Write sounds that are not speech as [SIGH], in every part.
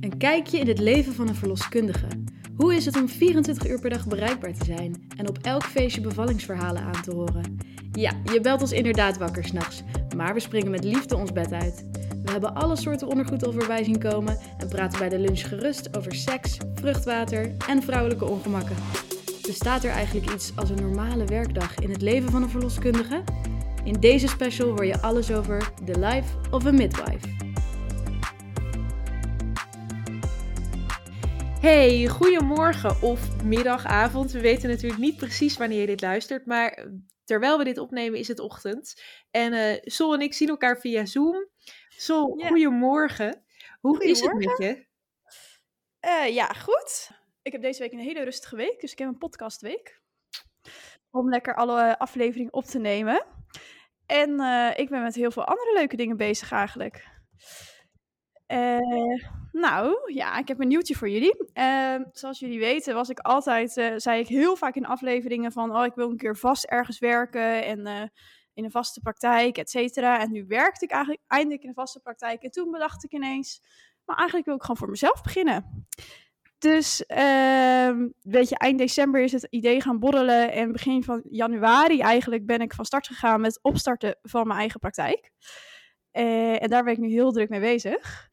Een kijkje in het leven van een verloskundige. Hoe is het om 24 uur per dag bereikbaar te zijn en op elk feestje bevallingsverhalen aan te horen? Ja, je belt ons inderdaad wakker s'nachts, maar we springen met liefde ons bed uit. We hebben alle soorten ondergoed al zien komen en praten bij de lunch gerust over seks, vruchtwater en vrouwelijke ongemakken. Bestaat er eigenlijk iets als een normale werkdag in het leven van een verloskundige? In deze special hoor je alles over The Life of a Midwife. Hey, goedemorgen of middag, avond. We weten natuurlijk niet precies wanneer je dit luistert, maar terwijl we dit opnemen is het ochtend. En uh, Sol en ik zien elkaar via Zoom. Sol, goedemorgen. Hoe is het met je? Eh, ja, goed. Ik heb deze week een hele rustige week, dus ik heb een podcastweek. Om lekker alle afleveringen op te nemen. En eh, ik ben met heel veel andere leuke dingen bezig eigenlijk. Eh, nou, ja, ik heb een nieuwtje voor jullie. Eh, zoals jullie weten was ik altijd, eh, zei ik heel vaak in afleveringen van... oh, ik wil een keer vast ergens werken en eh, in een vaste praktijk, et cetera. En nu werkte ik eigenlijk eindelijk in een vaste praktijk. En toen bedacht ik ineens, maar eigenlijk wil ik gewoon voor mezelf beginnen. Dus, ehm weet je, eind december is het idee gaan borrelen. En begin van januari eigenlijk ben ik van start gegaan met opstarten van mijn eigen praktijk. Eh, en daar ben ik nu heel druk mee bezig.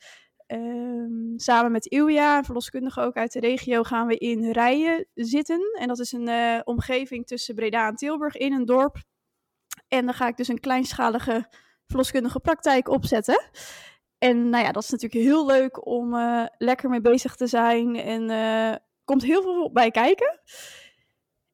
Ehm, samen met Ilja, een verloskundige ook uit de regio, gaan we in Rijen zitten. En dat is een eh, omgeving tussen Breda en Tilburg in een dorp. En dan ga ik dus een kleinschalige verloskundige praktijk opzetten. En nou ja, dat is natuurlijk heel leuk om eh, lekker mee bezig te zijn. En eh komt heel veel bij kijken.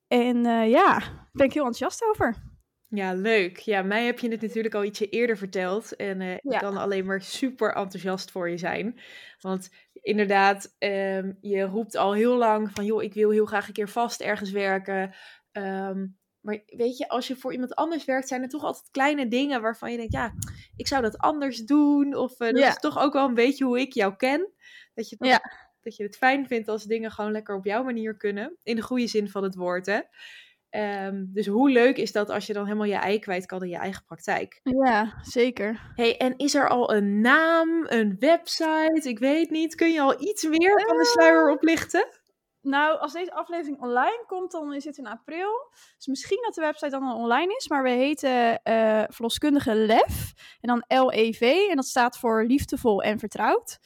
En ja, daar ben ik heel enthousiast over. Ja, leuk. Ja, mij heb je het natuurlijk al ietsje eerder verteld. En eh, ik Ja. kan alleen maar super enthousiast voor je zijn. Want inderdaad, ehm, je roept al heel lang van... joh, ik wil heel graag een keer vast ergens werken. Ehm, maar weet je, als je voor iemand anders werkt... zijn er toch altijd kleine dingen waarvan je denkt... ja, ik zou dat anders doen. Of eh, dat Ja. is toch ook wel een beetje hoe ik jou ken. Dat je, Ja. dat je het fijn vindt als dingen gewoon lekker op jouw manier kunnen. In de goede zin van het woord, hè. Ehm, dus hoe leuk is dat als je dan helemaal je ei kwijt kan in je eigen praktijk? Ja, zeker. hey, en is er al een naam, een website? Ik weet niet. Kun je al iets meer van de sluier oplichten? Nou, als deze aflevering online komt, dan is het in april. Dus misschien dat de website dan al online is. Maar we heten eh verloskundige LEF. En dan L-E-V. En dat staat voor liefdevol en vertrouwd.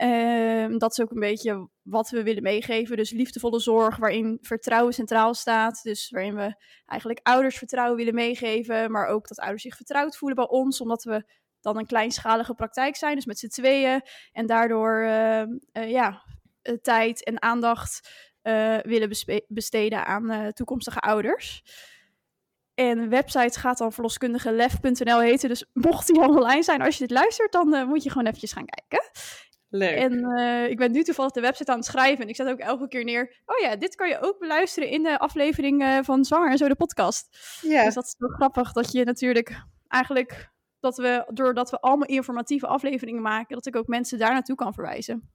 Ehm, dat is ook een beetje wat we willen meegeven. Dus liefdevolle zorg, waarin vertrouwen centraal staat. Dus waarin we eigenlijk ouders vertrouwen willen meegeven. Maar ook dat ouders zich vertrouwd voelen bij ons. Omdat we dan een kleinschalige praktijk zijn. Dus met z'n tweeën. En daardoor ehm, eh, ja, eh, tijd en aandacht eh, willen besteden aan toekomstige ouders. En de website gaat dan verloskundigelef.nl heten. Dus mocht die [LAUGHS] online zijn als je dit luistert, dan moet je gewoon eventjes gaan kijken. Leuk. En eh, ik ben nu toevallig de website aan het schrijven. En ik zet ook elke keer neer. Oh ja, dit kan je ook beluisteren in de aflevering eh, van Zwanger en zo, de podcast. ja. Dus dat is wel grappig dat je natuurlijk eigenlijk. Dat we, doordat we allemaal informatieve afleveringen maken, dat ik ook mensen daar naartoe kan verwijzen.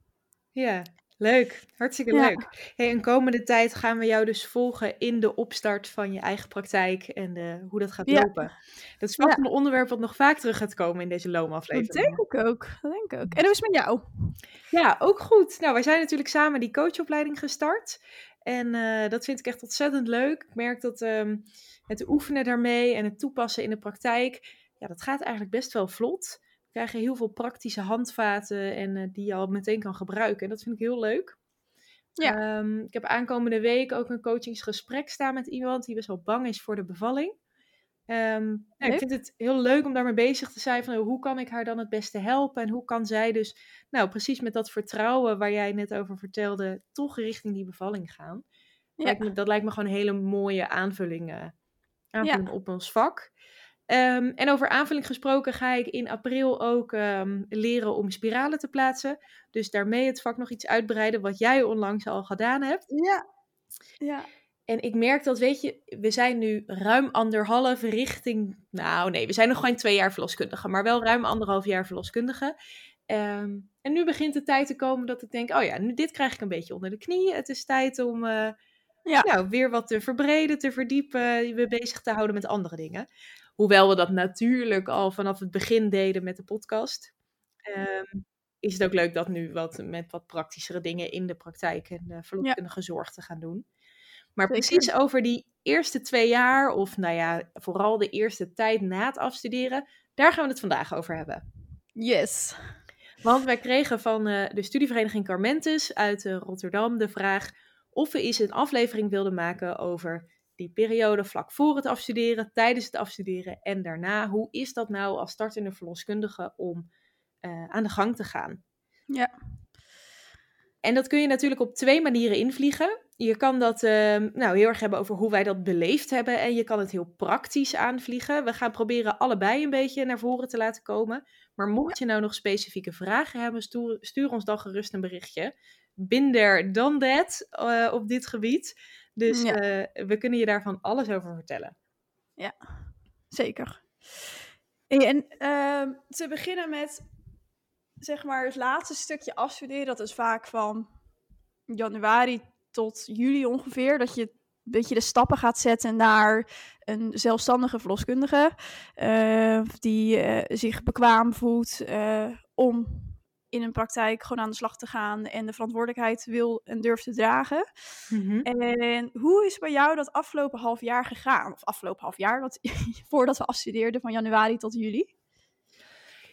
ja, leuk. Hartstikke Ja. leuk. Hey, en komende tijd gaan we jou dus volgen in de opstart van je eigen praktijk en de, hoe dat gaat Ja. lopen. Dat is vast Ja. een onderwerp wat nog vaak terug gaat komen in deze Dat loomaflevering. denk ik ook. Dat denk ik ook. En hoe is het met jou? Ja, ook goed. Nou, wij zijn natuurlijk samen die coachopleiding gestart. En eh, dat vind ik echt ontzettend leuk. Ik merk dat ehm, het oefenen daarmee en het toepassen in de praktijk, ja, dat gaat eigenlijk best wel vlot. Krijgen heel veel praktische handvaten en eh, die je al meteen kan gebruiken. En dat vind ik heel leuk. Ja. Ehm, ik heb aankomende week ook een coachingsgesprek staan met iemand die best wel bang is voor de bevalling. Ehm, nou, ik vind het heel leuk om daarmee bezig te zijn van oh, hoe kan ik haar dan het beste helpen en hoe kan zij dus, nou precies met dat vertrouwen waar jij net over vertelde, toch richting die bevalling gaan. Ja. Lijkt me, dat lijkt me gewoon een hele mooie aanvulling, eh, aanvulling op ons vak. Ehm, en over aanvulling gesproken ga ik in april ook ehm, leren om spiralen te plaatsen. Dus daarmee het vak nog iets uitbreiden wat jij onlangs al gedaan hebt. Ja. Ja. En ik merk dat, weet je, we zijn nu ruim anderhalf richting. Nou, nee, we zijn nog geen twee jaar verloskundige, maar wel ruim anderhalf jaar verloskundige. Ehm, en nu begint de tijd te komen dat ik denk: oh ja, nu dit krijg ik een beetje onder de knie. Het is tijd om eh, Ja. nou, weer wat te verbreden, te verdiepen, je bezig te houden met andere dingen. Hoewel we dat natuurlijk al vanaf het begin deden met de podcast. Ehm, is het ook leuk dat nu wat met wat praktischere dingen in de praktijk en de verloskundige zorg te gaan doen. Maar Zeker. precies over die eerste twee jaar, of nou ja, vooral de eerste tijd na het afstuderen, daar gaan we het vandaag over hebben. Yes. Want wij kregen van eh, de studievereniging Carmentus uit eh, Rotterdam de vraag of we eens een aflevering wilden maken over die periode vlak voor het afstuderen, tijdens het afstuderen en daarna. Hoe is dat nou als startende verloskundige om eh, aan de gang te gaan? Ja. En dat kun je natuurlijk op twee manieren invliegen. Je kan dat ehm, nou, heel erg hebben over hoe wij dat beleefd hebben. En je kan het heel praktisch aanvliegen. We gaan proberen allebei een beetje naar voren te laten komen. Maar mocht je nou nog specifieke vragen hebben, stuur, stuur ons dan gerust een berichtje. Binder dan dat eh, op dit gebied. Dus Ja. eh, we kunnen je daarvan alles over vertellen. Zeker. Hey, en ehm, te beginnen met, zeg maar, het laatste stukje afstuderen. Dat is vaak van januari tot juli ongeveer. Dat je een beetje de stappen gaat zetten naar een zelfstandige verloskundige. eh, die eh, zich bekwaam voelt om in een praktijk gewoon aan de slag te gaan. En de verantwoordelijkheid wil en durft te dragen. En hoe is bij jou dat afgelopen half jaar gegaan? Of afgelopen half jaar, dat, [LAUGHS] voordat we afstudeerden van januari tot juli?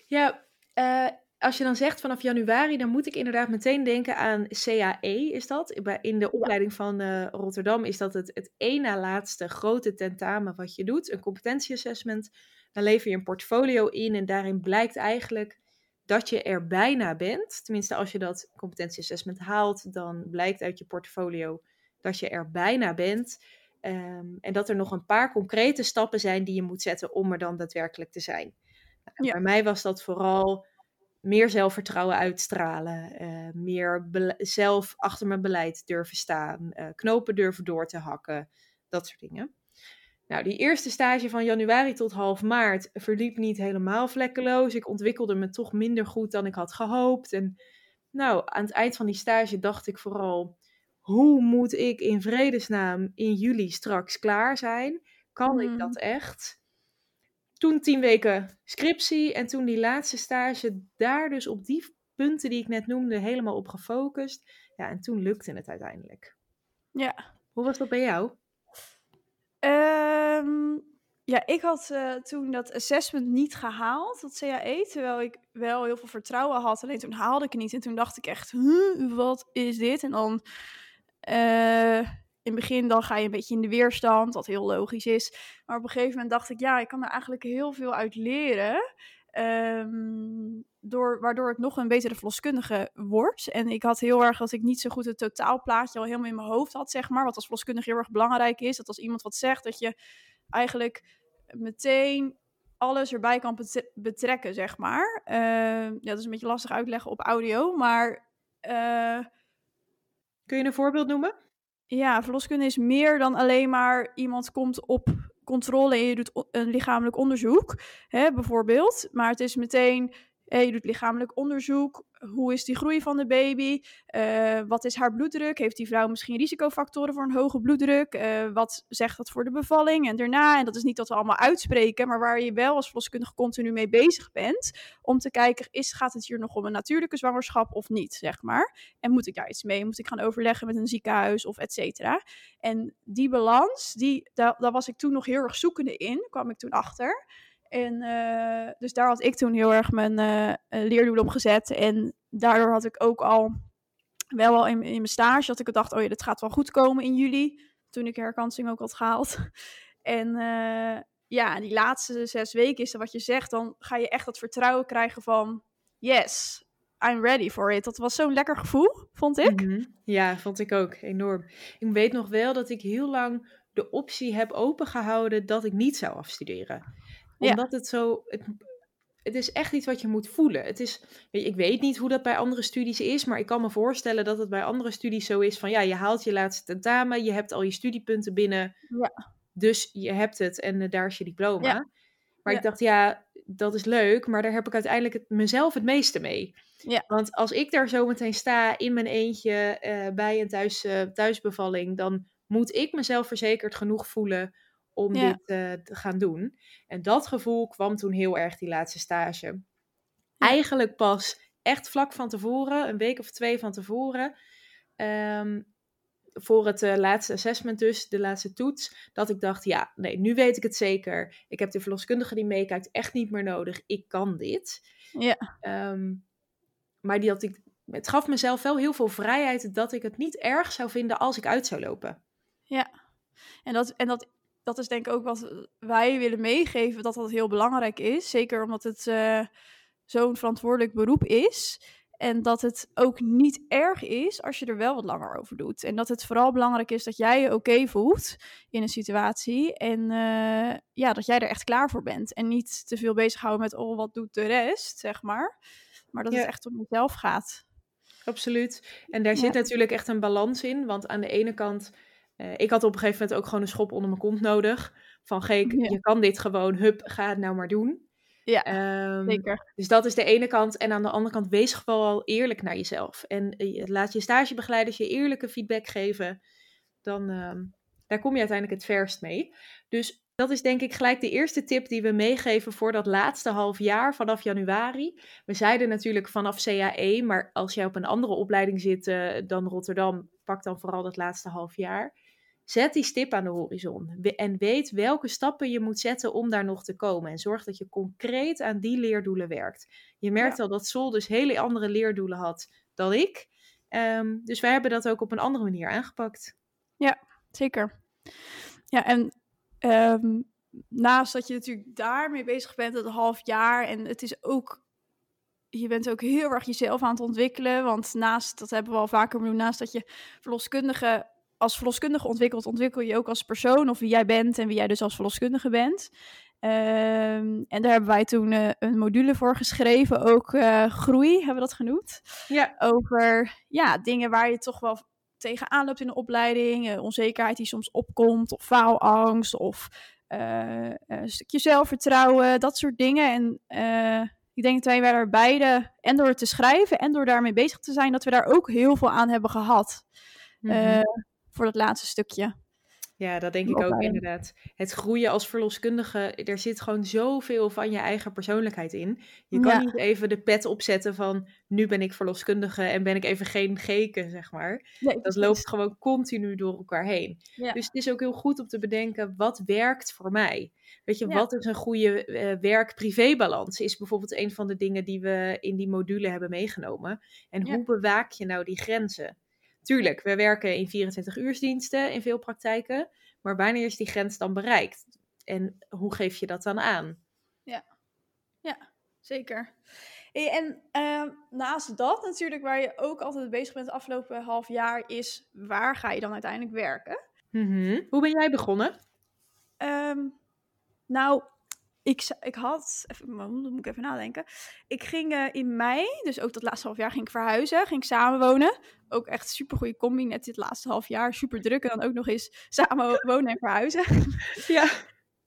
Ja, eh, als je dan zegt vanaf januari, dan moet ik inderdaad meteen denken aan CAE, is dat? In de opleiding van eh, Rotterdam is dat het, het één na laatste grote tentamen wat je doet, een competentieassessment. Dan lever je een portfolio in en daarin blijkt eigenlijk dat je er bijna bent. Tenminste, als je dat competentieassessment haalt, dan blijkt uit je portfolio dat je er bijna bent. Ehm, en dat er nog een paar concrete stappen zijn die je moet zetten om er dan daadwerkelijk te zijn. Nou, Ja. Bij mij was dat vooral meer zelfvertrouwen uitstralen, eh, meer zelf achter mijn beleid durven staan, eh, knopen durven door te hakken, dat soort dingen. Nou, die eerste stage van januari tot half maart verliep niet helemaal vlekkeloos. Ik ontwikkelde me toch minder goed dan ik had gehoopt. En nou, aan het eind van die stage dacht ik vooral: hoe moet ik in vredesnaam in juli straks klaar zijn? Kan ik Mhm. dat echt? Toen tien weken scriptie en toen die laatste stage, daar dus op die punten die ik net noemde, helemaal op gefocust. Ja, en toen lukte het uiteindelijk. Ja. Hoe was dat bij jou? Ehm, ja, ik had eh, toen dat assessment niet gehaald, dat CAE, terwijl ik wel heel veel vertrouwen had. Alleen toen haalde ik het niet en toen dacht ik echt, huh, wat is dit? En dan, eh, in het begin dan ga je een beetje in de weerstand, wat heel logisch is. Maar op een gegeven moment dacht ik, ja, ik kan er eigenlijk heel veel uit leren. Ehm, door, waardoor ik nog een betere verloskundige word. En ik had heel erg dat ik niet zo goed het totaalplaatje al helemaal in mijn hoofd had, zeg maar. Wat als verloskundige heel erg belangrijk is. Dat als iemand wat zegt, dat je eigenlijk meteen alles erbij kan betre- betrekken, zeg maar. Ehm, ja, dat is een beetje lastig uitleggen op audio, maar... eh, Kun je een voorbeeld noemen? ja, verloskunde is meer dan alleen maar iemand komt op controle en je doet een lichamelijk onderzoek, hè, bijvoorbeeld. Maar het is meteen, je doet lichamelijk onderzoek. Hoe is die groei van de baby? Eh, wat is haar bloeddruk? Heeft die vrouw misschien risicofactoren voor een hoge bloeddruk? Eh, wat zegt dat voor de bevalling en daarna? En dat is niet dat we allemaal uitspreken, maar waar je wel als verloskundige continu mee bezig bent. Om te kijken, is, gaat het hier nog om een natuurlijke zwangerschap of niet, zeg maar. En moet ik daar iets mee? Moet ik gaan overleggen met een ziekenhuis of et cetera? En die balans, die, daar, was ik toen nog heel erg zoekende in, kwam ik toen achter. En eh, dus daar had ik toen heel erg mijn leerdoel op gezet. En daardoor had ik ook al, wel al in, in mijn stage, dat ik dacht, oh ja, dit gaat wel goed komen in juli. Toen ik herkansing ook had gehaald. [LAUGHS] En eh, ja, die laatste zes weken is dat wat je zegt, dan ga je echt dat vertrouwen krijgen van, yes, I'm ready for it. Dat was zo'n lekker gevoel, vond ik. Mhm. Ja, vond ik ook enorm. Ik weet nog wel dat ik heel lang de optie heb opengehouden dat ik niet zou afstuderen. Ja. Omdat het zo. Het, het is echt iets wat je moet voelen. Het is, ik weet niet hoe dat bij andere studies is, maar ik kan me voorstellen dat het bij andere studies zo is van ja, je haalt je laatste tentamen, je hebt al je studiepunten binnen, Ja. dus je hebt het en eh, daar is je diploma. Ja. Maar Ja. ik dacht, ja, dat is leuk, maar daar heb ik uiteindelijk het, mezelf het meeste mee. Ja. Want als ik daar zo meteen sta in mijn eentje eh, bij een thuis, eh, thuisbevalling, dan moet ik mezelf verzekerd genoeg voelen om Ja. dit eh, te gaan doen. En dat gevoel kwam toen heel erg die laatste stage. Eigenlijk pas echt vlak van tevoren, een week of twee van tevoren, ehm, voor het eh, laatste assessment dus, de laatste toets, dat ik dacht, ja, nee, nu weet ik het zeker. Ik heb de verloskundige die meekijkt echt niet meer nodig. Ik kan dit. Ja. Ehm, maar die had ik, het gaf mezelf wel heel veel vrijheid dat ik het niet erg zou vinden als ik uit zou lopen. Ja, en dat, en dat, dat is denk ik ook wat wij willen meegeven, dat dat heel belangrijk is. Zeker omdat het eh, zo'n verantwoordelijk beroep is. En dat het ook niet erg is als je er wel wat langer over doet. En dat het vooral belangrijk is dat jij je oké voelt in een situatie. En eh, ja, dat jij er echt klaar voor bent. En niet te veel bezighouden met, oh, wat doet de rest, zeg maar. Maar dat Ja. het echt om jezelf gaat. Absoluut. En daar Ja. zit natuurlijk echt een balans in. Want aan de ene kant, eh, ik had op een gegeven moment ook gewoon een schop onder mijn kont nodig. Van Geek, Ja. je kan dit gewoon, hup, ga het nou maar doen. Ja, Ehm, zeker. Dus dat is de ene kant. En aan de andere kant, wees gewoon eerlijk naar jezelf. En eh, laat je stagebegeleiders je eerlijke feedback geven. Dan ehm, daar kom je uiteindelijk het verst mee. Dus dat is denk ik gelijk de eerste tip die we meegeven voor dat laatste half jaar vanaf januari. We zeiden natuurlijk vanaf CAE, maar als jij op een andere opleiding zit eh, dan Rotterdam, pak dan vooral dat laatste half jaar. Zet die stip aan de horizon en weet welke stappen je moet zetten om daar nog te komen. En zorg dat je concreet aan die leerdoelen werkt. Je merkt al dat Sol dus hele andere leerdoelen had dan ik. Ehm, dus wij hebben dat ook op een andere manier aangepakt. Zeker. Ja, en ehm, naast dat je natuurlijk daarmee bezig bent, het half jaar, en het is ook, je bent ook heel erg jezelf aan het ontwikkelen, want naast, dat hebben we al vaker benoemd, naast dat je verloskundige, als verloskundige ontwikkelt, ontwikkel je ook als persoon, of wie jij bent en wie jij dus als verloskundige bent. Ehm, en daar hebben wij toen eh, een module voor geschreven, ook eh, groei, hebben we dat genoemd Ja, over ja, dingen waar je toch wel tegenaan loopt in de opleiding. eh, onzekerheid die soms opkomt, of faalangst, of een stukje zelfvertrouwen, dat soort dingen. En ik denk dat wij daar beide, en door het te schrijven en door daarmee bezig te zijn, dat we daar ook heel veel aan hebben gehad. Mhm. Voor dat laatste stukje. ja, dat denk de ik ook inderdaad. Het groeien als verloskundige, er zit gewoon zoveel van je eigen persoonlijkheid in. Je kan Ja. niet even de pet opzetten van nu ben ik verloskundige en ben ik even geen geken, zeg maar. Nee, Dat loopt gewoon continu door elkaar heen. Ja. Dus het is ook heel goed om te bedenken, wat werkt voor mij? Weet je, Ja. wat is een goede eh, werk-privé-balans? Is bijvoorbeeld een van de dingen die we in die module hebben meegenomen. En hoe bewaak je nou die grenzen? Tuurlijk, we werken in 24-uursdiensten in veel praktijken. Maar wanneer is die grens dan bereikt? En hoe geef je dat dan aan? Zeker. Hey, En ehm, naast dat natuurlijk, waar je ook altijd bezig bent het afgelopen half jaar, is waar ga je dan uiteindelijk werken? Mhm. Hoe ben jij begonnen? Ehm, nou, ik, ik had, even, moet ik even nadenken. Ik ging eh, in mei, dus ook dat laatste half jaar, ging ik verhuizen, ging ik samenwonen. Ook echt super goede combi, net dit laatste half jaar, super druk. En dan ook nog eens samen wonen en verhuizen. [LAUGHS] Ja.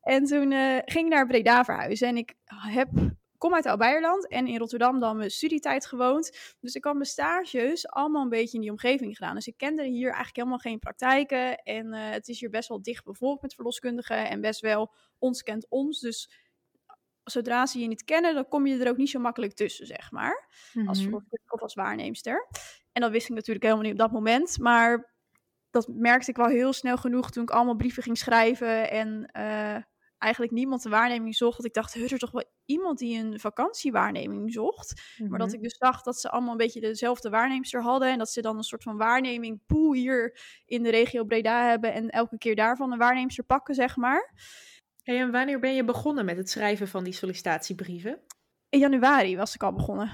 En toen eh, ging ik naar Breda verhuizen. En ik heb, kom uit Oud-Beierland en in Rotterdam dan mijn studietijd gewoond. Dus ik had mijn stages allemaal een beetje in die omgeving gedaan. Dus ik kende hier eigenlijk helemaal geen praktijken. En eh, het is hier best wel dicht bevolkt met verloskundigen. En best wel ons kent ons. Dus zodra ze je niet kennen, dan kom je er ook niet zo makkelijk tussen, zeg maar. Als Mhm. of als waarneemster. En dat wist ik natuurlijk helemaal niet op dat moment. Maar dat merkte ik wel heel snel genoeg toen ik allemaal brieven ging schrijven. En eh, eigenlijk niemand de waarneming zocht. Dat ik dacht, er is toch wel iemand die een vakantiewaarneming zocht. Maar dat Mhm. ik dus zag dat ze allemaal een beetje dezelfde waarneemster hadden. En dat ze dan een soort van waarneming pool hier in de regio Breda hebben. En elke keer daarvan een waarneemster pakken, zeg maar. Hey, en wanneer ben je begonnen met het schrijven van die sollicitatiebrieven? In januari was ik al begonnen.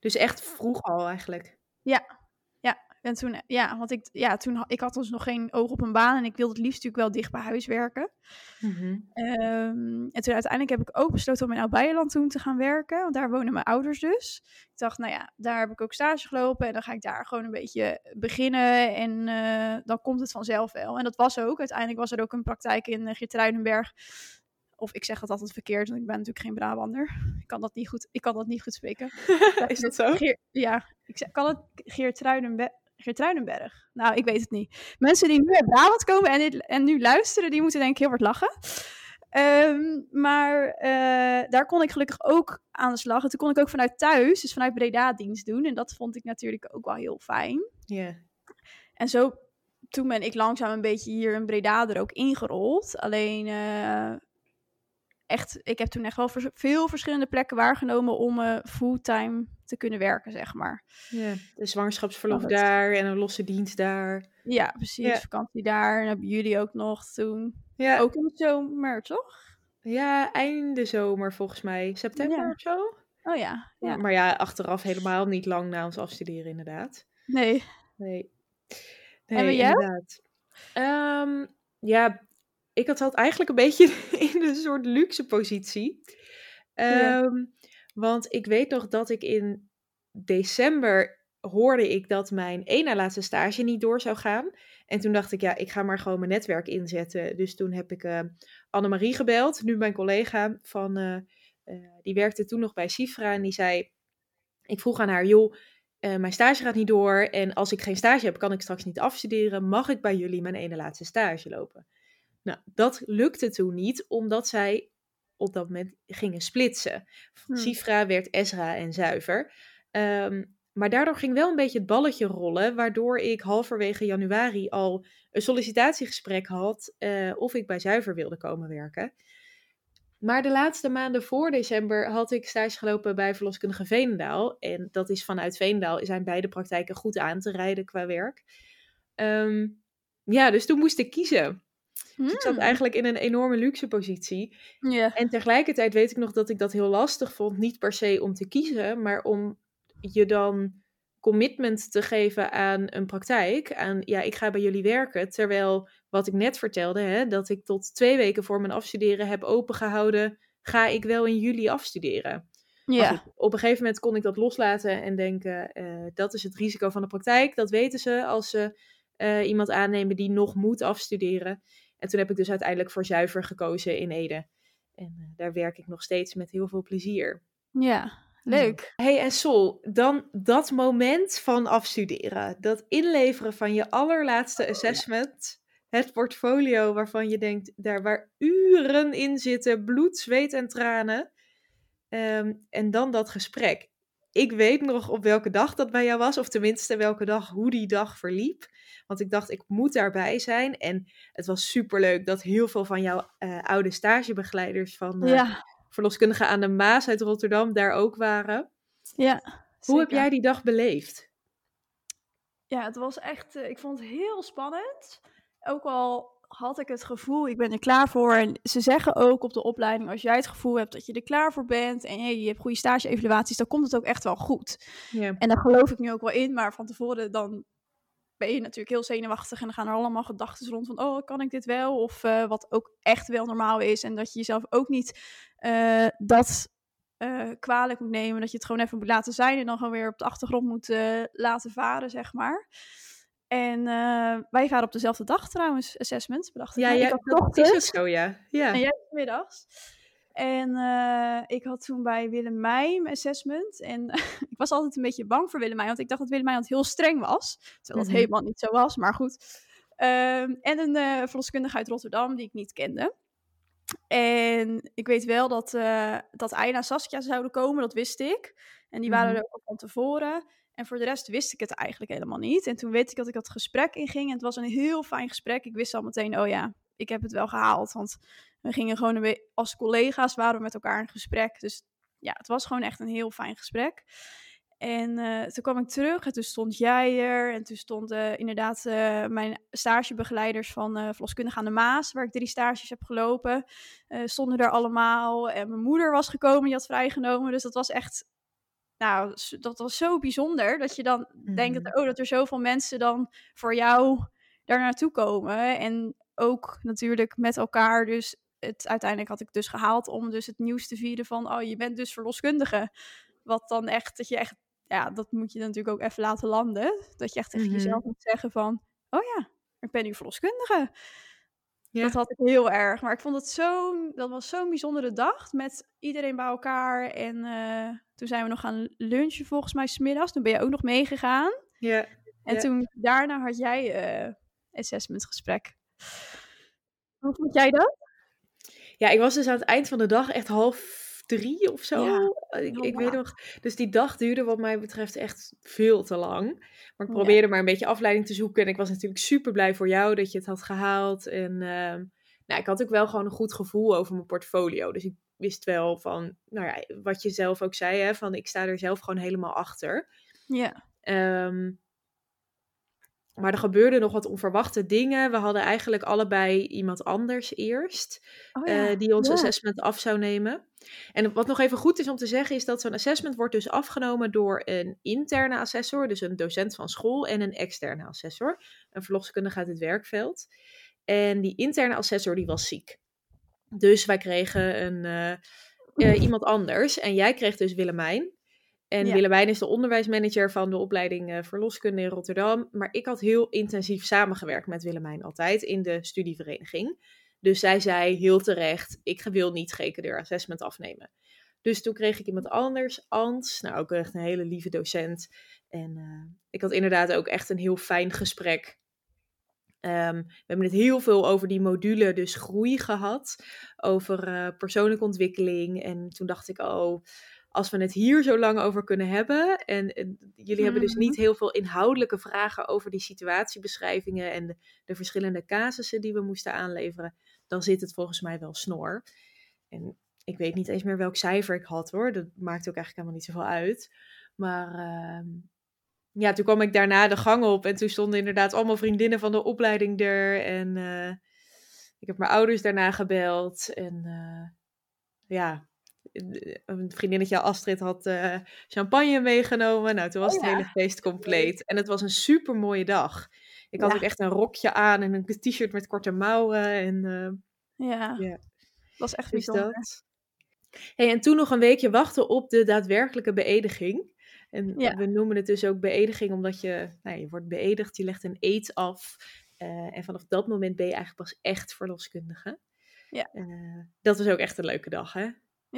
Dus echt vroeg al eigenlijk. En toen, ja, want ik, ja, toen, ik had dus nog geen oog op een baan. En ik wilde het liefst natuurlijk wel dicht bij huis werken. Mhm. Ehm, en toen uiteindelijk heb ik ook besloten om in Oud-Beierland toen te gaan werken. Want daar wonen mijn ouders dus. Ik dacht, nou ja, daar heb ik ook stage gelopen. En dan ga ik daar gewoon een beetje beginnen. En eh, dan komt het vanzelf wel. En dat was ook. Uiteindelijk was er ook een praktijk in uh, Geertruidenberg. Of ik zeg het altijd verkeerd, want ik ben natuurlijk geen Brabander. Ik kan dat niet goed, ik kan dat niet goed spreken. [LAUGHS] Is dat zo? Geer, ja, ik zeg, kan het Geertruidenberg? Geertruidenberg. Nou, ik weet het niet. Mensen die nu uit Brabant komen en, dit, en nu luisteren, die moeten denk ik heel hard lachen. Ehm, maar eh, daar kon ik gelukkig ook aan de slag. En toen kon ik ook vanuit thuis, dus vanuit Breda dienst doen. En dat vond ik natuurlijk ook wel heel fijn. Ja. En zo, toen ben ik langzaam een beetje hier in Breda er ook ingerold. Alleen, eh, echt, ik heb toen echt wel veel verschillende plekken waargenomen om eh, fulltime te kunnen werken, zeg maar. ja. De zwangerschapsverlof Oh, daar en een losse dienst daar. Ja, precies. Ja. Vakantie daar. En hebben jullie ook nog toen. Ja, Ook in de zomer, toch? ja einde zomer volgens mij. September Ja. of zo. Oh ja. ja. Maar ja, achteraf helemaal niet lang na ons afstuderen inderdaad. Nee. Nee. Nee, jou? inderdaad. Ehm, ja, ik had, had eigenlijk een beetje [LAUGHS] in een soort luxe positie. Ja. Ehm, Want ik weet nog dat ik in december hoorde ik dat mijn één na laatste stage niet door zou gaan. En toen dacht ik, ja, ik ga maar gewoon mijn netwerk inzetten. Dus toen heb ik eh Annemarie gebeld, nu mijn collega van, eh, eh, die werkte toen nog bij Cifra. En die zei, ik vroeg aan haar, joh, eh, mijn stage gaat niet door. En als ik geen stage heb, kan ik straks niet afstuderen. Mag ik bij jullie mijn ene laatste stage lopen? Nou, dat lukte toen niet, omdat zij op dat moment gingen splitsen. Hmm. Cifra werd Ezra en Zuiver. Ehm, maar daardoor ging wel een beetje het balletje rollen, waardoor ik halverwege januari al een sollicitatiegesprek had eh, of ik bij Zuiver wilde komen werken. Maar de laatste maanden voor december had ik stage gelopen bij verloskundige Veenendaal. En dat is vanuit Veenendaal zijn beide praktijken goed aan te rijden qua werk. Ehm, ja, dus toen moest ik kiezen. Dus ik zat Hmm. eigenlijk in een enorme luxe positie. En tegelijkertijd weet ik nog dat ik dat heel lastig vond. Niet per se om te kiezen, maar om je dan commitment te geven aan een praktijk. Aan, ja, ik ga bij jullie werken. Terwijl, wat ik net vertelde, hè, dat ik tot twee weken voor mijn afstuderen heb opengehouden. Ga ik wel in juli afstuderen? Ja. goed, op een gegeven moment kon ik dat loslaten en denken, eh, dat is het risico van de praktijk. Dat weten ze als ze eh, iemand aannemen die nog moet afstuderen. En toen heb ik dus uiteindelijk voor zuiver gekozen in Ede. En eh, daar werk ik nog steeds met heel veel plezier. Ja. Leuk. hey, en Sol, dan dat moment van afstuderen. Dat inleveren van je allerlaatste assessment. Het portfolio waarvan je denkt, daar waar uren in zitten, bloed, zweet en tranen. Ehm, en dan dat gesprek. Ik weet nog op welke dag dat bij jou was, of tenminste welke dag, hoe die dag verliep. Want ik dacht, ik moet daarbij zijn. En het was superleuk dat heel veel van jouw eh, oude stagebegeleiders van eh, Ja. verloskundigen aan de Maas uit Rotterdam daar ook waren. Ja. Hoe heb jij die dag beleefd? Ja, het was echt, eh, ik vond het heel spannend. Ook al had ik het gevoel, ik ben er klaar voor. En ze zeggen ook op de opleiding, als jij het gevoel hebt dat je er klaar voor bent en hey, je hebt goede stage-evaluaties, dan komt het ook echt wel goed. En daar geloof ik nu ook wel in, maar van tevoren dan ben je natuurlijk heel zenuwachtig en dan gaan er allemaal gedachten rond van, oh, kan ik dit wel? Of eh, wat ook echt wel normaal is en dat je jezelf ook niet eh, dat eh, kwalijk moet nemen, dat je het gewoon even moet laten zijn en dan gewoon weer op de achtergrond moet laten varen, zeg maar. En eh, wij waren op dezelfde dag trouwens, assessment, bedacht ik. Ja, ik had dat is ook zo, ja. ja. en jij middags. En eh, ik had toen bij Willemijn mijn assessment. En [LAUGHS] ik was altijd een beetje bang voor Willemijn, want ik dacht dat Willemijn heel streng was. Terwijl dat Mhm. helemaal niet zo was, maar goed. Ehm, en een eh verloskundige uit Rotterdam die ik niet kende. En ik weet wel dat, eh dat Aina en Saskia zouden komen, dat wist ik. En die waren Mhm. er ook al van tevoren. En voor de rest wist ik het eigenlijk helemaal niet. En toen weet ik dat ik dat gesprek inging. En het was een heel fijn gesprek. Ik wist al meteen, oh ja, ik heb het wel gehaald. Want we gingen gewoon een als collega's waren we met elkaar in gesprek. Dus ja, het was gewoon echt een heel fijn gesprek. En eh, toen kwam ik terug en toen stond jij er. En toen stonden inderdaad eh, mijn stagebegeleiders van eh Verloskundige aan de Maas, waar ik drie stages heb gelopen, eh, stonden er allemaal. En mijn moeder was gekomen, die had vrijgenomen. Dus dat was echt, nou, dat was zo bijzonder. Dat je dan denkt, dat, oh, dat er zoveel mensen dan voor jou daar naartoe komen. En ook natuurlijk met elkaar dus het, uiteindelijk had ik dus gehaald om dus het nieuws te vieren van, oh, je bent dus verloskundige. Wat dan echt, dat je echt, ja, dat moet je dan natuurlijk ook even laten landen. Dat je echt tegen Mhm. jezelf moet zeggen van, oh ja, ik ben nu verloskundige. Ja. Dat had ik heel erg. Maar ik vond het zo, dat was zo'n bijzondere dag met iedereen bij elkaar. En eh, toen zijn we nog gaan lunchen volgens mij smiddags. Toen ben je ook nog meegegaan. ja. En Ja. toen daarna had jij eh assessment gesprek. Hoe vond jij dat? Ja, ik was dus aan het eind van de dag echt half drie of zo. Ja. Ik, ik weet nog. Dus die dag duurde wat mij betreft echt veel te lang. Maar ik Ja. probeerde maar een beetje afleiding te zoeken. En ik was natuurlijk super blij voor jou dat je het had gehaald. En ehm, nou, ik had ook wel gewoon een goed gevoel over mijn portfolio. Dus ik wist wel van, nou ja, wat je zelf ook zei, hè, van ik sta er zelf gewoon helemaal achter. Ja. Ehm, maar er gebeurden nog wat onverwachte dingen. We hadden eigenlijk allebei iemand anders eerst. Oh ja. eh, die ons Ja. assessment af zou nemen. En wat nog even goed is om te zeggen, is dat zo'n assessment wordt dus afgenomen door een interne assessor, dus een docent van school, en een externe assessor, een verloskundige uit het werkveld. En die interne assessor die was ziek. Dus wij kregen een, eh, eh, iemand anders. En jij kreeg dus Willemijn. En Ja. Willemijn is de onderwijsmanager van de opleiding eh, verloskunde in Rotterdam. Maar ik had heel intensief samengewerkt met Willemijn altijd in de studievereniging. Dus zij zei heel terecht, ik wil niet GKDR assessment afnemen. Dus toen kreeg ik iemand anders, Ans, nou ook echt een hele lieve docent. En eh, ik had inderdaad ook echt een heel fijn gesprek. Ehm, we hebben het heel veel over die module, dus groei gehad. Over eh, persoonlijke ontwikkeling. En toen dacht ik, oh, als we het hier zo lang over kunnen hebben. En, en jullie hebben dus Mhm. niet heel veel inhoudelijke vragen over die situatiebeschrijvingen en de, de verschillende casussen die we moesten aanleveren. Dan zit het volgens mij wel snor. En ik weet niet eens meer welk cijfer ik had hoor. Dat maakt ook eigenlijk helemaal niet zoveel uit. Maar ehm, ja, toen kwam ik daarna de gang op en toen stonden inderdaad allemaal vriendinnen van de opleiding er. En eh, ik heb mijn ouders daarna gebeld. En eh, ja, een vriendinnetje Astrid had eh, champagne meegenomen. Nou, toen was Oh het ja. hele feest compleet. En het was een super mooie dag. Ik had Ja. ook echt een rokje aan en een t-shirt met korte mouwen. En eh, Ja. Is echt dus bijzonder. dat. Hey, en toen nog een weekje wachten op de daadwerkelijke beëdiging. En Ja. we noemen het dus ook beëdiging omdat je, nou, je wordt beëdigd, je legt een eed af. eh, en vanaf dat moment ben je eigenlijk pas echt verloskundige. Ja. Eh, dat was ook echt een leuke dag, hè?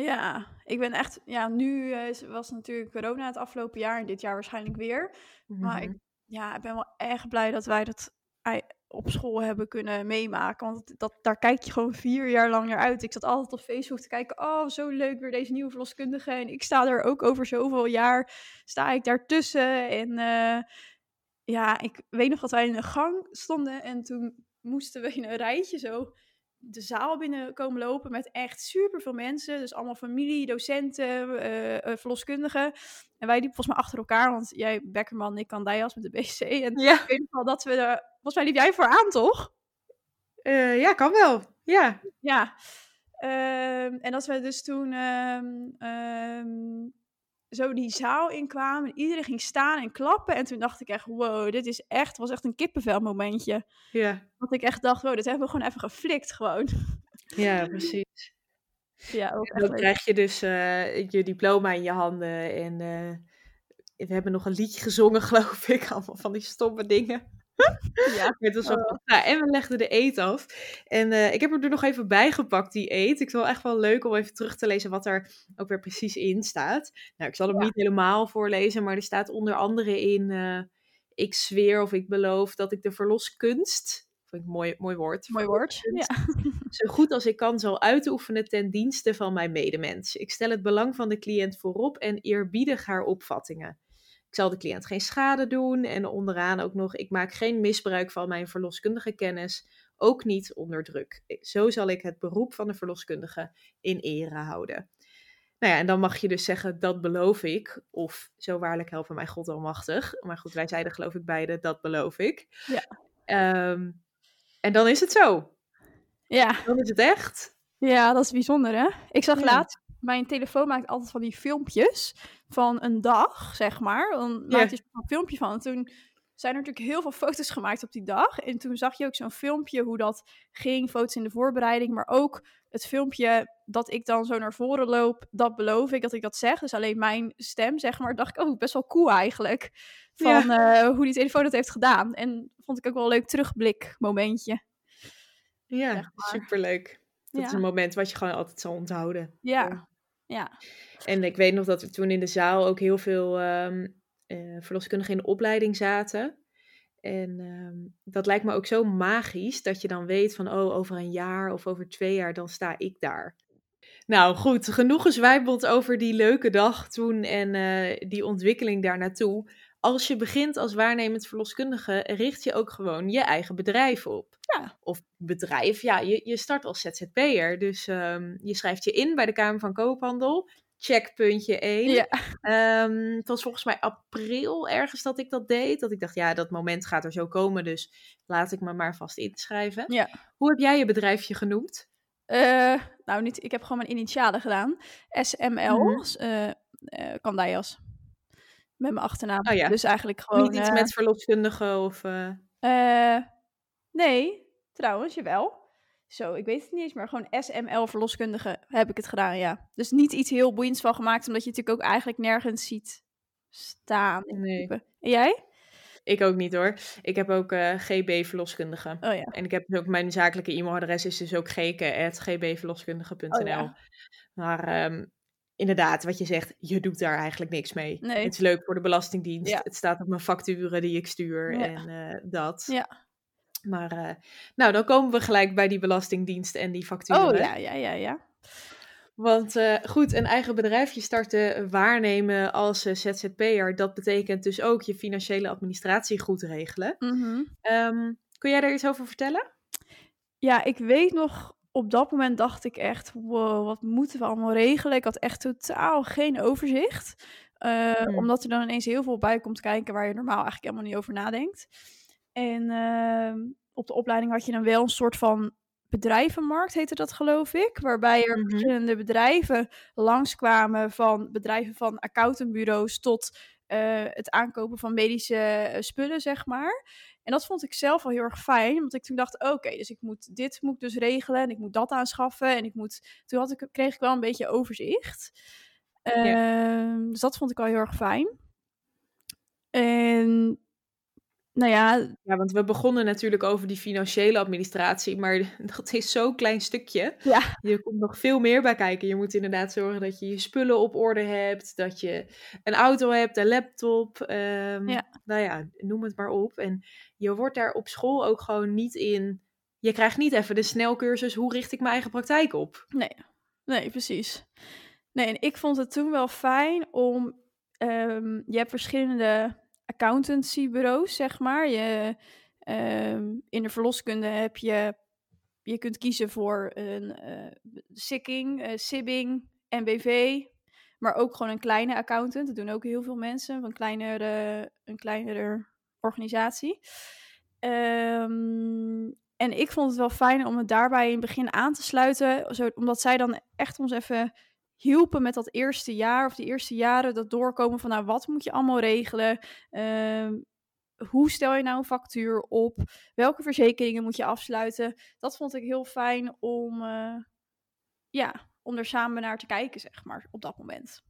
Ja, ik ben echt, ja, nu eh, was natuurlijk corona het afgelopen jaar en dit jaar waarschijnlijk weer. Maar ik, Mhm. ja, ik ben wel echt blij dat wij dat op school hebben kunnen meemaken. Want dat, daar kijk je gewoon vier jaar lang naar uit. Ik zat altijd op Facebook te kijken, oh, zo leuk weer deze nieuwe verloskundige. En ik sta er ook over zoveel jaar, sta ik daartussen. En eh, ja, ik weet nog dat wij in een gang stonden en toen moesten we in een rijtje zo de zaal binnen komen lopen met echt superveel mensen. Dus allemaal familie, docenten, eh, eh, verloskundigen. En wij liepen volgens mij achter elkaar, want jij Beckerman, ik kan Dias met de BC. En Ja, weet nog wel dat we er... Volgens mij liep jij vooraan, toch? eh, ja, kan wel. Ja. Ja. Ehm, en dat we dus toen ehm, ehm, zo die zaal inkwamen. En iedereen ging staan en klappen. En toen dacht ik echt, wow, dit is echt, was echt een kippenvel momentje. Ja, Dat ik echt dacht, wow, dit hebben we gewoon even geflikt gewoon. ja precies. ja, ook En dan krijg je dus eh, je diploma in je handen. En eh, we hebben nog een liedje gezongen, [LAUGHS] geloof ik. Allemaal van die stomme dingen. Ja. Het was wel- nou, en we legden de eet af. En eh, ik heb er nog even bijgepakt, die eet. Ik vind het echt wel leuk om even terug te lezen wat er ook weer precies in staat. Nou, ik zal hem Ja. niet helemaal voorlezen, maar er staat onder andere in... eh, ik zweer of ik beloof dat ik de verloskunst... Vind ik een mooi, mooi woord. Mooi woord. Ja. Zo goed als ik kan zal uitoefenen ten dienste van mijn medemens. Ik stel het belang van de cliënt voorop en eerbiedig haar opvattingen. Ik zal de cliënt geen schade doen en onderaan ook nog, ik maak geen misbruik van mijn verloskundige kennis, ook niet onder druk. Zo zal ik het beroep van de verloskundige in ere houden. Nou ja, en dan mag je dus zeggen, dat beloof ik. Of, zo waarlijk helpen mij God almachtig. Maar goed, wij zeiden geloof ik beide, dat beloof ik. Ja. Ehm, en dan is het zo. ja. Dan is het echt. Ja, dat is bijzonder, hè? Ik zag Ja. laatst, mijn telefoon maakt altijd van die filmpjes van een dag, zeg maar. Dan Ja. maakt hij er een filmpje van. En toen zijn er natuurlijk heel veel [LAUGHS] foto's gemaakt op die dag. En toen zag je ook zo'n filmpje hoe dat ging, foto's in de voorbereiding, maar ook het filmpje dat ik dan zo naar voren loop, dat beloof ik dat ik dat zeg. Dus alleen mijn stem, zeg maar, dacht ik, oh, best wel cool eigenlijk. Van eh, hoe die telefoon dat heeft gedaan. En vond ik ook wel een leuk terugblik momentje. Ja, Zeg maar. superleuk. Dat is een moment wat je gewoon altijd zal onthouden. Ja, ja. En ik weet nog dat er toen in de zaal ook heel veel ehm, eh, verloskundigen in de opleiding zaten. En ehm, dat lijkt me ook zo magisch dat je dan weet van, oh, over een jaar of over twee jaar, dan sta ik daar. Nou goed, genoeg gezwijbeld over die leuke dag toen en eh, die ontwikkeling daar naartoe. Als je begint als waarnemend verloskundige, richt je ook gewoon je eigen bedrijf op. Ja. Of bedrijf, ja, je, je start als ZZP'er. Dus ehm, je schrijft je in bij de Kamer van Koophandel. Check puntje 1. Ja. Ehm, het was volgens mij april ergens dat ik dat deed. Dat ik dacht, ja, dat moment gaat er zo komen, dus laat ik me maar vast inschrijven. Ja. Hoe heb jij je bedrijfje genoemd? Eh, nou, niet, ik heb gewoon mijn initialen gedaan. SML, eh eh, Kandaias. Met mijn achternaam. Oh ja. Dus eigenlijk gewoon... Niet iets eh, met verloskundige of... eh, nee, trouwens, jawel. Zo, ik weet het niet eens, maar gewoon SML verloskundige heb ik het gedaan, ja. Dus niet iets heel boeiends van gemaakt, omdat je natuurlijk ook eigenlijk nergens ziet staan. Nee. En jij? Ik ook niet hoor. Ik heb ook eh, GB verloskundige. Oh ja. En ik heb dus ook mijn zakelijke e-mailadres is dus ook geke.gbverloskundige.nl. Oh ja. Maar ehm, inderdaad, wat je zegt, je doet daar eigenlijk niks mee. Nee. Het is leuk voor de Belastingdienst. Ja. Het staat op mijn facturen die ik stuur en eh, dat. Ja. Maar eh, nou, dan komen we gelijk bij die Belastingdienst en die facturen. Oh ja, ja, ja, ja. Want eh, goed, een eigen bedrijfje starten, waarnemen als eh, ZZP'er, dat betekent dus ook je financiële administratie goed regelen. Mhm. Ehm, kun jij daar iets over vertellen? Ja, ik weet nog, op dat moment dacht ik echt, wow, wat moeten we allemaal regelen? Ik had echt totaal geen overzicht. Eh, Hmm. Omdat er dan ineens heel veel bij komt kijken waar je normaal eigenlijk helemaal niet over nadenkt. En ehm, op de opleiding had je dan wel een soort van bedrijvenmarkt, heette dat geloof ik. Waarbij er Mhm. verschillende bedrijven langskwamen, van bedrijven van accountantbureaus tot eh, het aankopen van medische eh, spullen, zeg maar. En dat vond ik zelf wel heel erg fijn, want ik toen dacht, oké, dus ik moet dit moet ik dus regelen en ik moet dat aanschaffen en ik moet. Toen had ik, kreeg ik wel een beetje overzicht. Ehm, Dus dat vond ik wel heel erg fijn. En nou ja, Ja, want we begonnen natuurlijk over die financiële administratie, maar [LAUGHS] dat is zo'n klein stukje. ja, Je komt nog veel meer bij kijken. Je moet inderdaad zorgen dat je je spullen op orde hebt, dat je een auto hebt, een laptop, ehm, Ja. nou ja, noem het maar op. En je wordt daar op school ook gewoon niet in. Je krijgt niet even de snelcursus hoe richt ik mijn eigen praktijk op. Nee, nee, precies. Nee, en ik vond het toen wel fijn om. ehm, je hebt verschillende accountancybureaus, zeg maar. Je, ehm, in de verloskunde heb je. Je kunt kiezen voor een eh Sikking, eh, Sibbing, NBV. Maar ook gewoon een kleine accountant. Dat doen ook heel veel mensen. Van kleinere, een kleinere organisatie. Ehm, en ik vond het wel fijn om het daarbij in het begin aan te sluiten. Omdat zij dan echt ons even hielpen met dat eerste jaar of die eerste jaren. Dat doorkomen van nou, wat moet je allemaal regelen? Ehm, hoe stel je nou een factuur op? Welke verzekeringen moet je afsluiten? Dat vond ik heel fijn om, eh, ja, om er samen naar te kijken, zeg maar, op dat moment.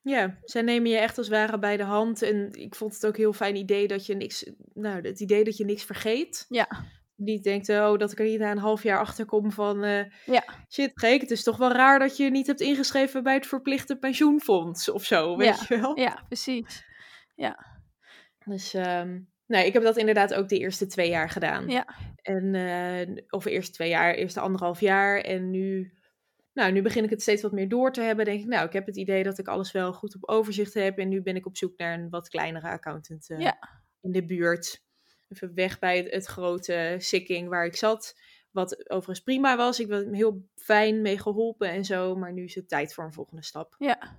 Ja, zij nemen je echt als het ware bij de hand. En ik vond het ook een heel fijn idee dat je niks, nou, het idee dat je niks vergeet. Ja. Niet denkt, oh, dat ik er niet na een half jaar achter kom van, eh, Ja. shit, gek, het is toch wel raar dat je niet hebt ingeschreven bij het verplichte pensioenfonds of zo, weet je wel? Ja, precies. Dus, ehm nee, ik heb dat inderdaad ook de eerste twee jaar gedaan. Ja. En, eh, of eerste twee jaar, eerste anderhalf jaar. En nu, nou, nu begin ik het steeds wat meer door te hebben. Denk ik, nou, ik heb het idee dat ik alles wel goed op overzicht heb. En nu ben ik op zoek naar een wat kleinere accountant eh, Ja. in de buurt. Even weg bij het, het grote Sikking waar ik zat. Wat overigens prima was. Ik was er heel fijn mee geholpen en zo. Maar nu is het tijd voor een volgende stap. Ja.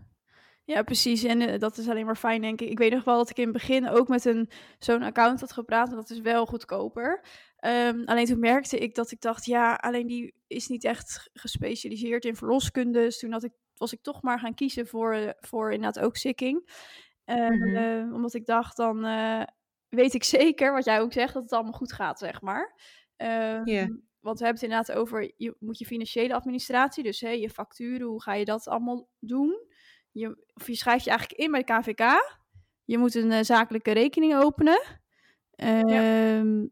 Ja, precies. En eh, dat is alleen maar fijn, denk ik. Ik weet nog wel dat ik in het begin ook met een, zo'n account had gepraat. En dat is wel goedkoper. Ehm, alleen toen merkte ik dat ik dacht, ja, alleen die is niet echt gespecialiseerd in verloskunde. Dus toen had ik, was ik toch maar gaan kiezen voor, eh, voor inderdaad ook Sikking. Eh, Mhm. eh, omdat ik dacht, dan weet ik zeker, wat jij ook zegt, dat het allemaal goed gaat, zeg maar. Ehm. Want we hebben het inderdaad over, je moet je financiële administratie, dus hè, je facturen, hoe ga je dat allemaal doen? Je, of je schrijft je eigenlijk in bij de KVK. Je moet een eh, zakelijke rekening openen. Ehm,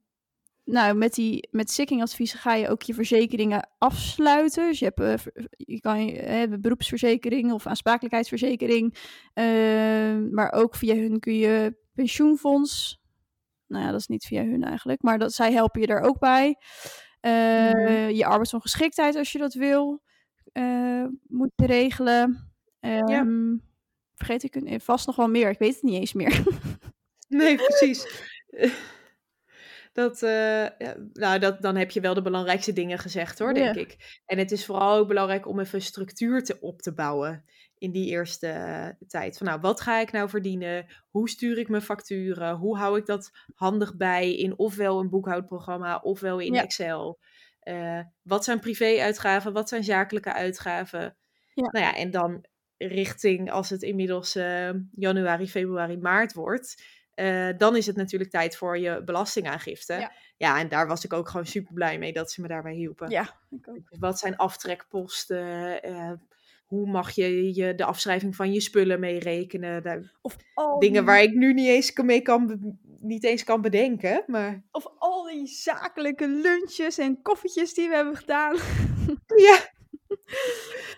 Nou, met, die, met Sikking-adviezen ga je ook je verzekeringen afsluiten. Dus je, hebt, eh, je kan je, eh, beroepsverzekering of aansprakelijkheidsverzekering. Ehm, maar ook via hun kun je pensioenfonds nou ja, dat is niet via hun eigenlijk. Maar dat, zij helpen je daar ook bij. Uh, Mhm. Je arbeidsongeschiktheid als je dat wil, eh, moet je regelen. Ehm, Vergeet ik een- vast nog wel meer. Ik weet het niet eens meer. [LAUGHS] Nee, precies. Dat, eh, nou, dat, dan heb je wel de belangrijkste dingen gezegd hoor, denk Ja. ik. En het is vooral ook belangrijk om even structuur te, op te bouwen in die eerste eh, tijd. Van nou, wat ga ik nou verdienen? Hoe stuur ik mijn facturen? Hoe hou ik dat handig bij in ofwel een boekhoudprogramma ofwel in Ja. Excel? Eh, wat zijn privé-uitgaven? Wat zijn zakelijke uitgaven? Ja. Nou ja, en dan richting als het inmiddels januari, februari, maart wordt. Eh, dan is het natuurlijk tijd voor je belastingaangifte. Ja. Ja, en daar was ik ook gewoon super blij mee dat ze me daarbij hielpen. ja, ik ook. Wat zijn aftrekposten? eh, hoe mag je, je de afschrijving van je spullen meerekenen? Daar- Of al Dingen die- waar ik nu niet eens, kan- mee kan, niet eens kan bedenken. Maar Of al die zakelijke lunches en koffietjes die we hebben gedaan. [LAUGHS] ja,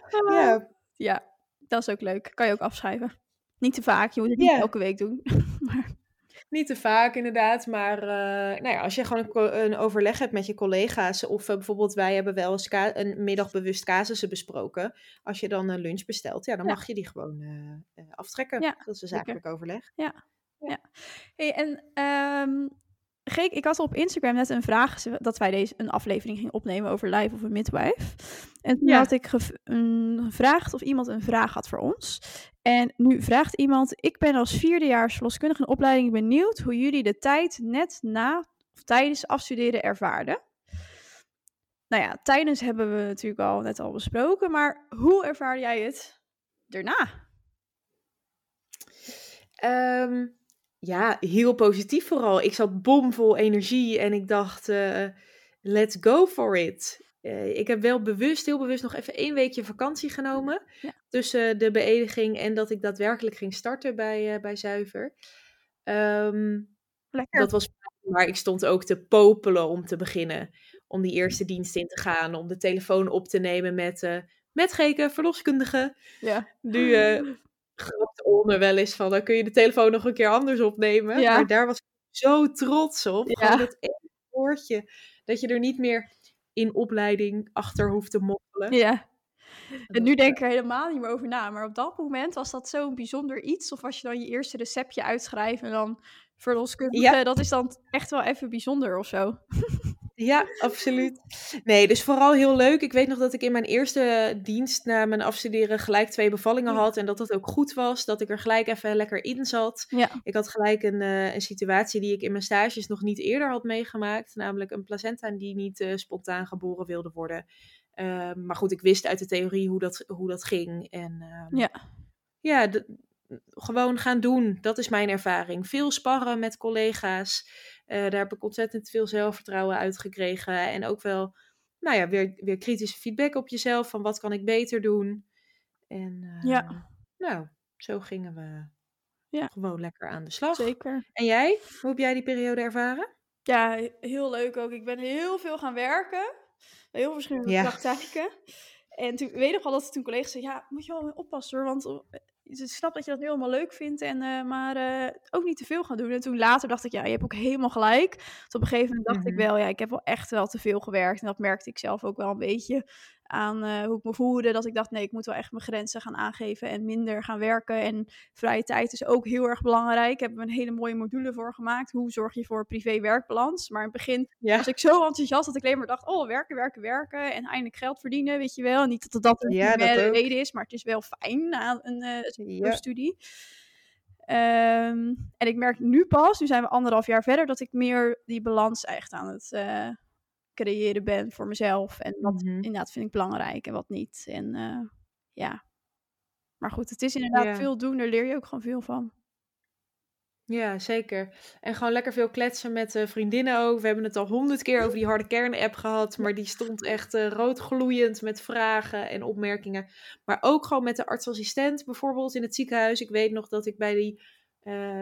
Ah. ja, Ja, dat is ook leuk. Kan je ook afschrijven. Niet te vaak, je moet het niet elke week doen. [LAUGHS] maar, niet te vaak inderdaad. Maar eh, nou ja, als je gewoon een, een overleg hebt met je collega's. Of eh, bijvoorbeeld wij hebben wel eens een middag bewust casussen besproken. Als je dan een lunch bestelt, ja, dan Ja. mag je die gewoon eh, aftrekken. Ja, dat is een zeker. zakelijk overleg. hey, en ehm Geek, ik had op Instagram net een vraag dat wij deze een aflevering gingen opnemen over live of een midwife. En toen Ja. had ik gevraagd of iemand een vraag had voor ons. En nu vraagt iemand: Ik ben als vierdejaars verloskundige in opleiding benieuwd hoe jullie de tijd net na of tijdens afstuderen ervaarden. Nou ja, tijdens hebben we natuurlijk al net al besproken, maar hoe ervaar jij het daarna? Ehm, ja, heel positief vooral. Ik zat bomvol energie en ik dacht, eh, let's go for it. Eh, ik heb wel bewust, heel bewust nog even één weekje vakantie genomen. Ja. Tussen de beëdiging en dat ik daadwerkelijk ging starten bij, eh, bij Zuiver. Lekker. dat was maar ik stond ook te popelen om te beginnen. Om die eerste dienst in te gaan. Om de telefoon op te nemen met, met Geke, verloskundige. Ja. Nu grapt Onne wel eens van, dan kun je de telefoon nog een keer anders opnemen. Ja. Maar daar was ik zo trots op. Ja. Gewoon dat ene woordje. Dat je er niet meer in opleiding achter hoeft te moppelen. Ja. En nu denk ik er helemaal niet meer over na. Maar op dat moment was dat zo'n bijzonder iets. Of als je dan je eerste receptje uitschrijft en dan verloskundige. Ja. Dat is dan echt wel even bijzonder of zo. [LAUGHS] Ja, absoluut. Nee, dus vooral heel leuk. Ik weet nog dat ik in mijn eerste dienst na mijn afstuderen gelijk twee bevallingen had. En dat dat ook goed was. Dat ik er gelijk even lekker in zat. Ja. Ik had gelijk een, eh, een situatie die ik in mijn stages nog niet eerder had meegemaakt. Namelijk een placenta die niet eh, spontaan geboren wilde worden. Ehm, maar goed, ik wist uit de theorie hoe dat, hoe dat ging. En ehm, Ja. ja, gewoon gaan doen. Dat is mijn ervaring. Veel sparren met collega's. Eh, daar heb ik ontzettend veel zelfvertrouwen uit gekregen. En ook wel, nou ja, weer, weer kritische feedback op jezelf. Van wat kan ik beter doen? En eh, Ja. nou, zo gingen we Ja. gewoon lekker aan de slag. Zeker. En jij? Hoe heb jij die periode ervaren? Ja, he- heel leuk ook. Ik ben heel veel gaan werken. Bij heel verschillende Ja. praktijken. En toen weet ik nog wel dat toen collega's zeiden, ja, moet je wel mee oppassen hoor, want eh, ik snap dat je dat nu allemaal leuk vindt, en, eh, maar eh, ook niet te veel gaan doen. En toen later dacht ik, ja, je hebt ook helemaal gelijk. Dus op een gegeven moment dacht ik Mhm. wel, ja, ik heb wel echt wel te veel gewerkt. En dat merkte ik zelf ook wel een beetje aan eh, hoe ik me voelde. Dat ik dacht, nee, ik moet wel echt mijn grenzen gaan aangeven en minder gaan werken. En vrije tijd is ook heel erg belangrijk. Hebben we een hele mooie module voor gemaakt. Hoe zorg je voor privé-werkbalans? Maar in het begin Ja, was ik zo enthousiast dat ik alleen maar dacht, oh, werken, werken, werken. En eindelijk geld verdienen, weet je wel. Niet dat dat een Ja, ook. reden is, maar het is wel fijn na een eh, Ja. studie. Ehm, en ik merk nu pas, nu zijn we anderhalf jaar verder, dat ik meer die balans echt aan het eh, creëren ben voor mezelf. En wat Mhm. inderdaad vind ik belangrijk en wat niet. En eh, ja. Maar goed, het is inderdaad Ja. veel doen, daar leer je ook gewoon veel van. ja, zeker. En gewoon lekker veel kletsen met eh, vriendinnen ook. We hebben het al honderd keer over die harde kern-app gehad. Maar die stond echt eh, roodgloeiend met vragen en opmerkingen. Maar ook gewoon met de artsassistent bijvoorbeeld in het ziekenhuis. Ik weet nog dat ik bij die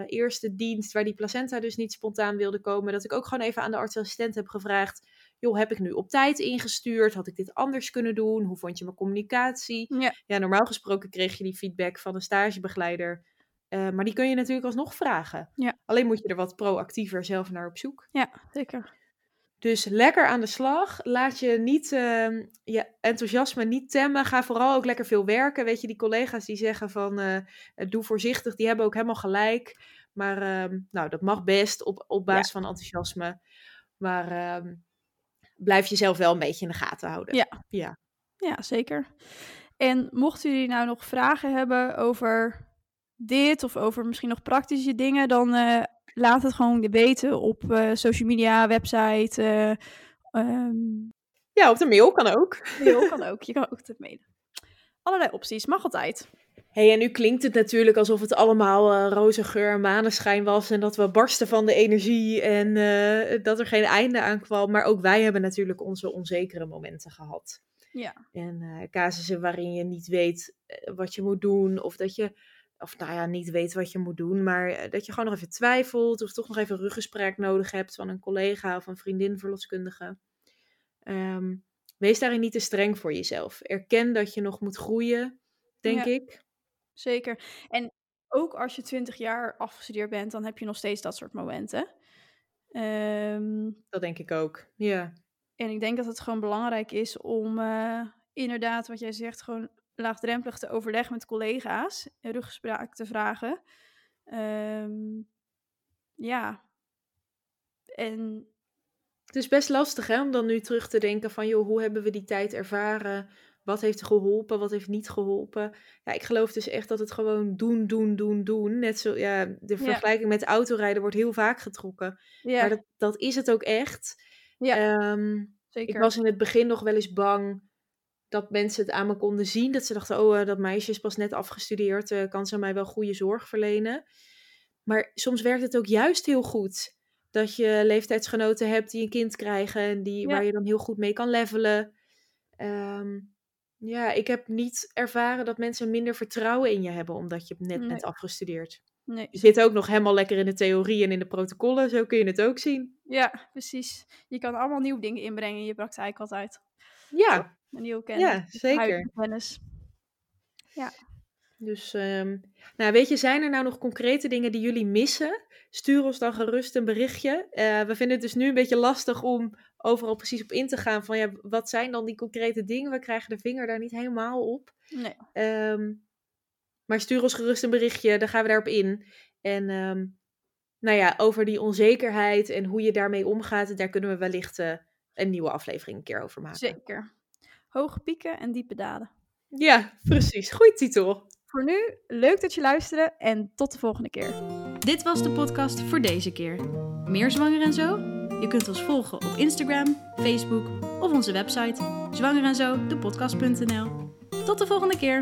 eerste dienst, waar die placenta dus niet spontaan wilde komen, dat ik ook gewoon even aan de artsassistent heb gevraagd. Joh, heb ik nu op tijd ingestuurd? Had ik dit anders kunnen doen? Hoe vond je mijn communicatie? Ja. Ja, normaal gesproken kreeg je die feedback van een stagebegeleider Eh, maar die kun je natuurlijk alsnog vragen. Ja. Alleen moet je er wat proactiever zelf naar op zoek. Ja, zeker. Dus lekker aan de slag. Laat je niet ehm, je enthousiasme niet temmen. Ga vooral ook lekker veel werken. Weet je, die collega's die zeggen van eh, doe voorzichtig, die hebben ook helemaal gelijk. Maar ehm, nou, dat mag best op, op basis van enthousiasme. Maar ehm, blijf jezelf wel een beetje in de gaten houden. Ja. Ja. Ja, zeker. En mochten jullie nou nog vragen hebben over dit of over misschien nog praktische dingen, dan eh, laat het gewoon weten op eh, social media, website. eh, ehm, ja, op de mail kan ook. mail kan [LAUGHS] ook. Je kan ook altijd mailen. Allerlei opties, mag altijd. Hey, en nu klinkt het natuurlijk alsof het allemaal eh, roze geur en maneschijn was. En dat we barsten van de energie en eh, dat er geen einde aan kwam. Maar ook wij hebben natuurlijk onze onzekere momenten gehad. Ja. En eh, casussen waarin je niet weet wat je moet doen. Of dat je, of nou ja, niet weet wat je moet doen. Maar dat je gewoon nog even twijfelt. Of toch nog even een ruggesprek nodig hebt van een collega of een vriendin verloskundige. Ehm, wees daarin niet te streng voor jezelf. Erken dat je nog moet groeien, denk Ja. ik. Zeker. En ook als je 20 jaar afgestudeerd bent, dan heb je nog steeds dat soort momenten. Ehm, Dat denk ik ook. Ja. en ik denk dat het gewoon belangrijk is om eh, inderdaad, wat jij zegt, gewoon laagdrempelig te overleggen met collega's, een ruggespraak te vragen. Ehm, ja. En Het is best lastig hè, om dan nu terug te denken van, joh, hoe hebben we die tijd ervaren? Wat heeft geholpen? Wat heeft niet geholpen? Ja, ik geloof dus echt dat het gewoon doen, doen, doen, doen. Net zo, ja, de vergelijking met autorijden wordt heel vaak getrokken. ja, Maar dat, dat is het ook echt. ja Ehm, zeker. ik was in het begin nog wel eens bang dat mensen het aan me konden zien. Dat ze dachten, oh, eh, dat meisje is pas net afgestudeerd. eh, kan ze mij wel goede zorg verlenen? Maar soms werkt het ook juist heel goed. Dat je leeftijdsgenoten hebt die een kind krijgen. En die, Ja. waar je dan heel goed mee kan levelen. Ehm, ja, ik heb niet ervaren dat mensen minder vertrouwen in je hebben. Omdat je net Nee. bent afgestudeerd. Nee. Je zit ook nog helemaal lekker in de theorie en in de protocollen. Zo kun je het ook zien. Ja, precies. Je kan allemaal nieuwe dingen inbrengen in je praktijk altijd. Ja, Een nieuwe kennis. ja zeker. kennis. Dus, ehm, nou weet je, zijn er nou nog concrete dingen die jullie missen? Stuur ons dan gerust een berichtje. Eh, we vinden het dus nu een beetje lastig om overal precies op in te gaan van, ja, wat zijn dan die concrete dingen? We krijgen de vinger daar niet helemaal op. Nee. Ehm, maar stuur ons gerust een berichtje, dan gaan we daarop in. En ehm, nou ja, over die onzekerheid en hoe je daarmee omgaat, daar kunnen we wellicht eh, een nieuwe aflevering een keer over maken. Zeker. Hoge pieken en diepe dalen. Ja, precies. Goeie titel. Voor nu, leuk dat je luisterde en tot de volgende keer. Dit was de podcast voor deze keer. Meer zwanger en zo? Je kunt ons volgen op Instagram, Facebook of onze website zwangerenzo, de podcast.nl. Tot de volgende keer.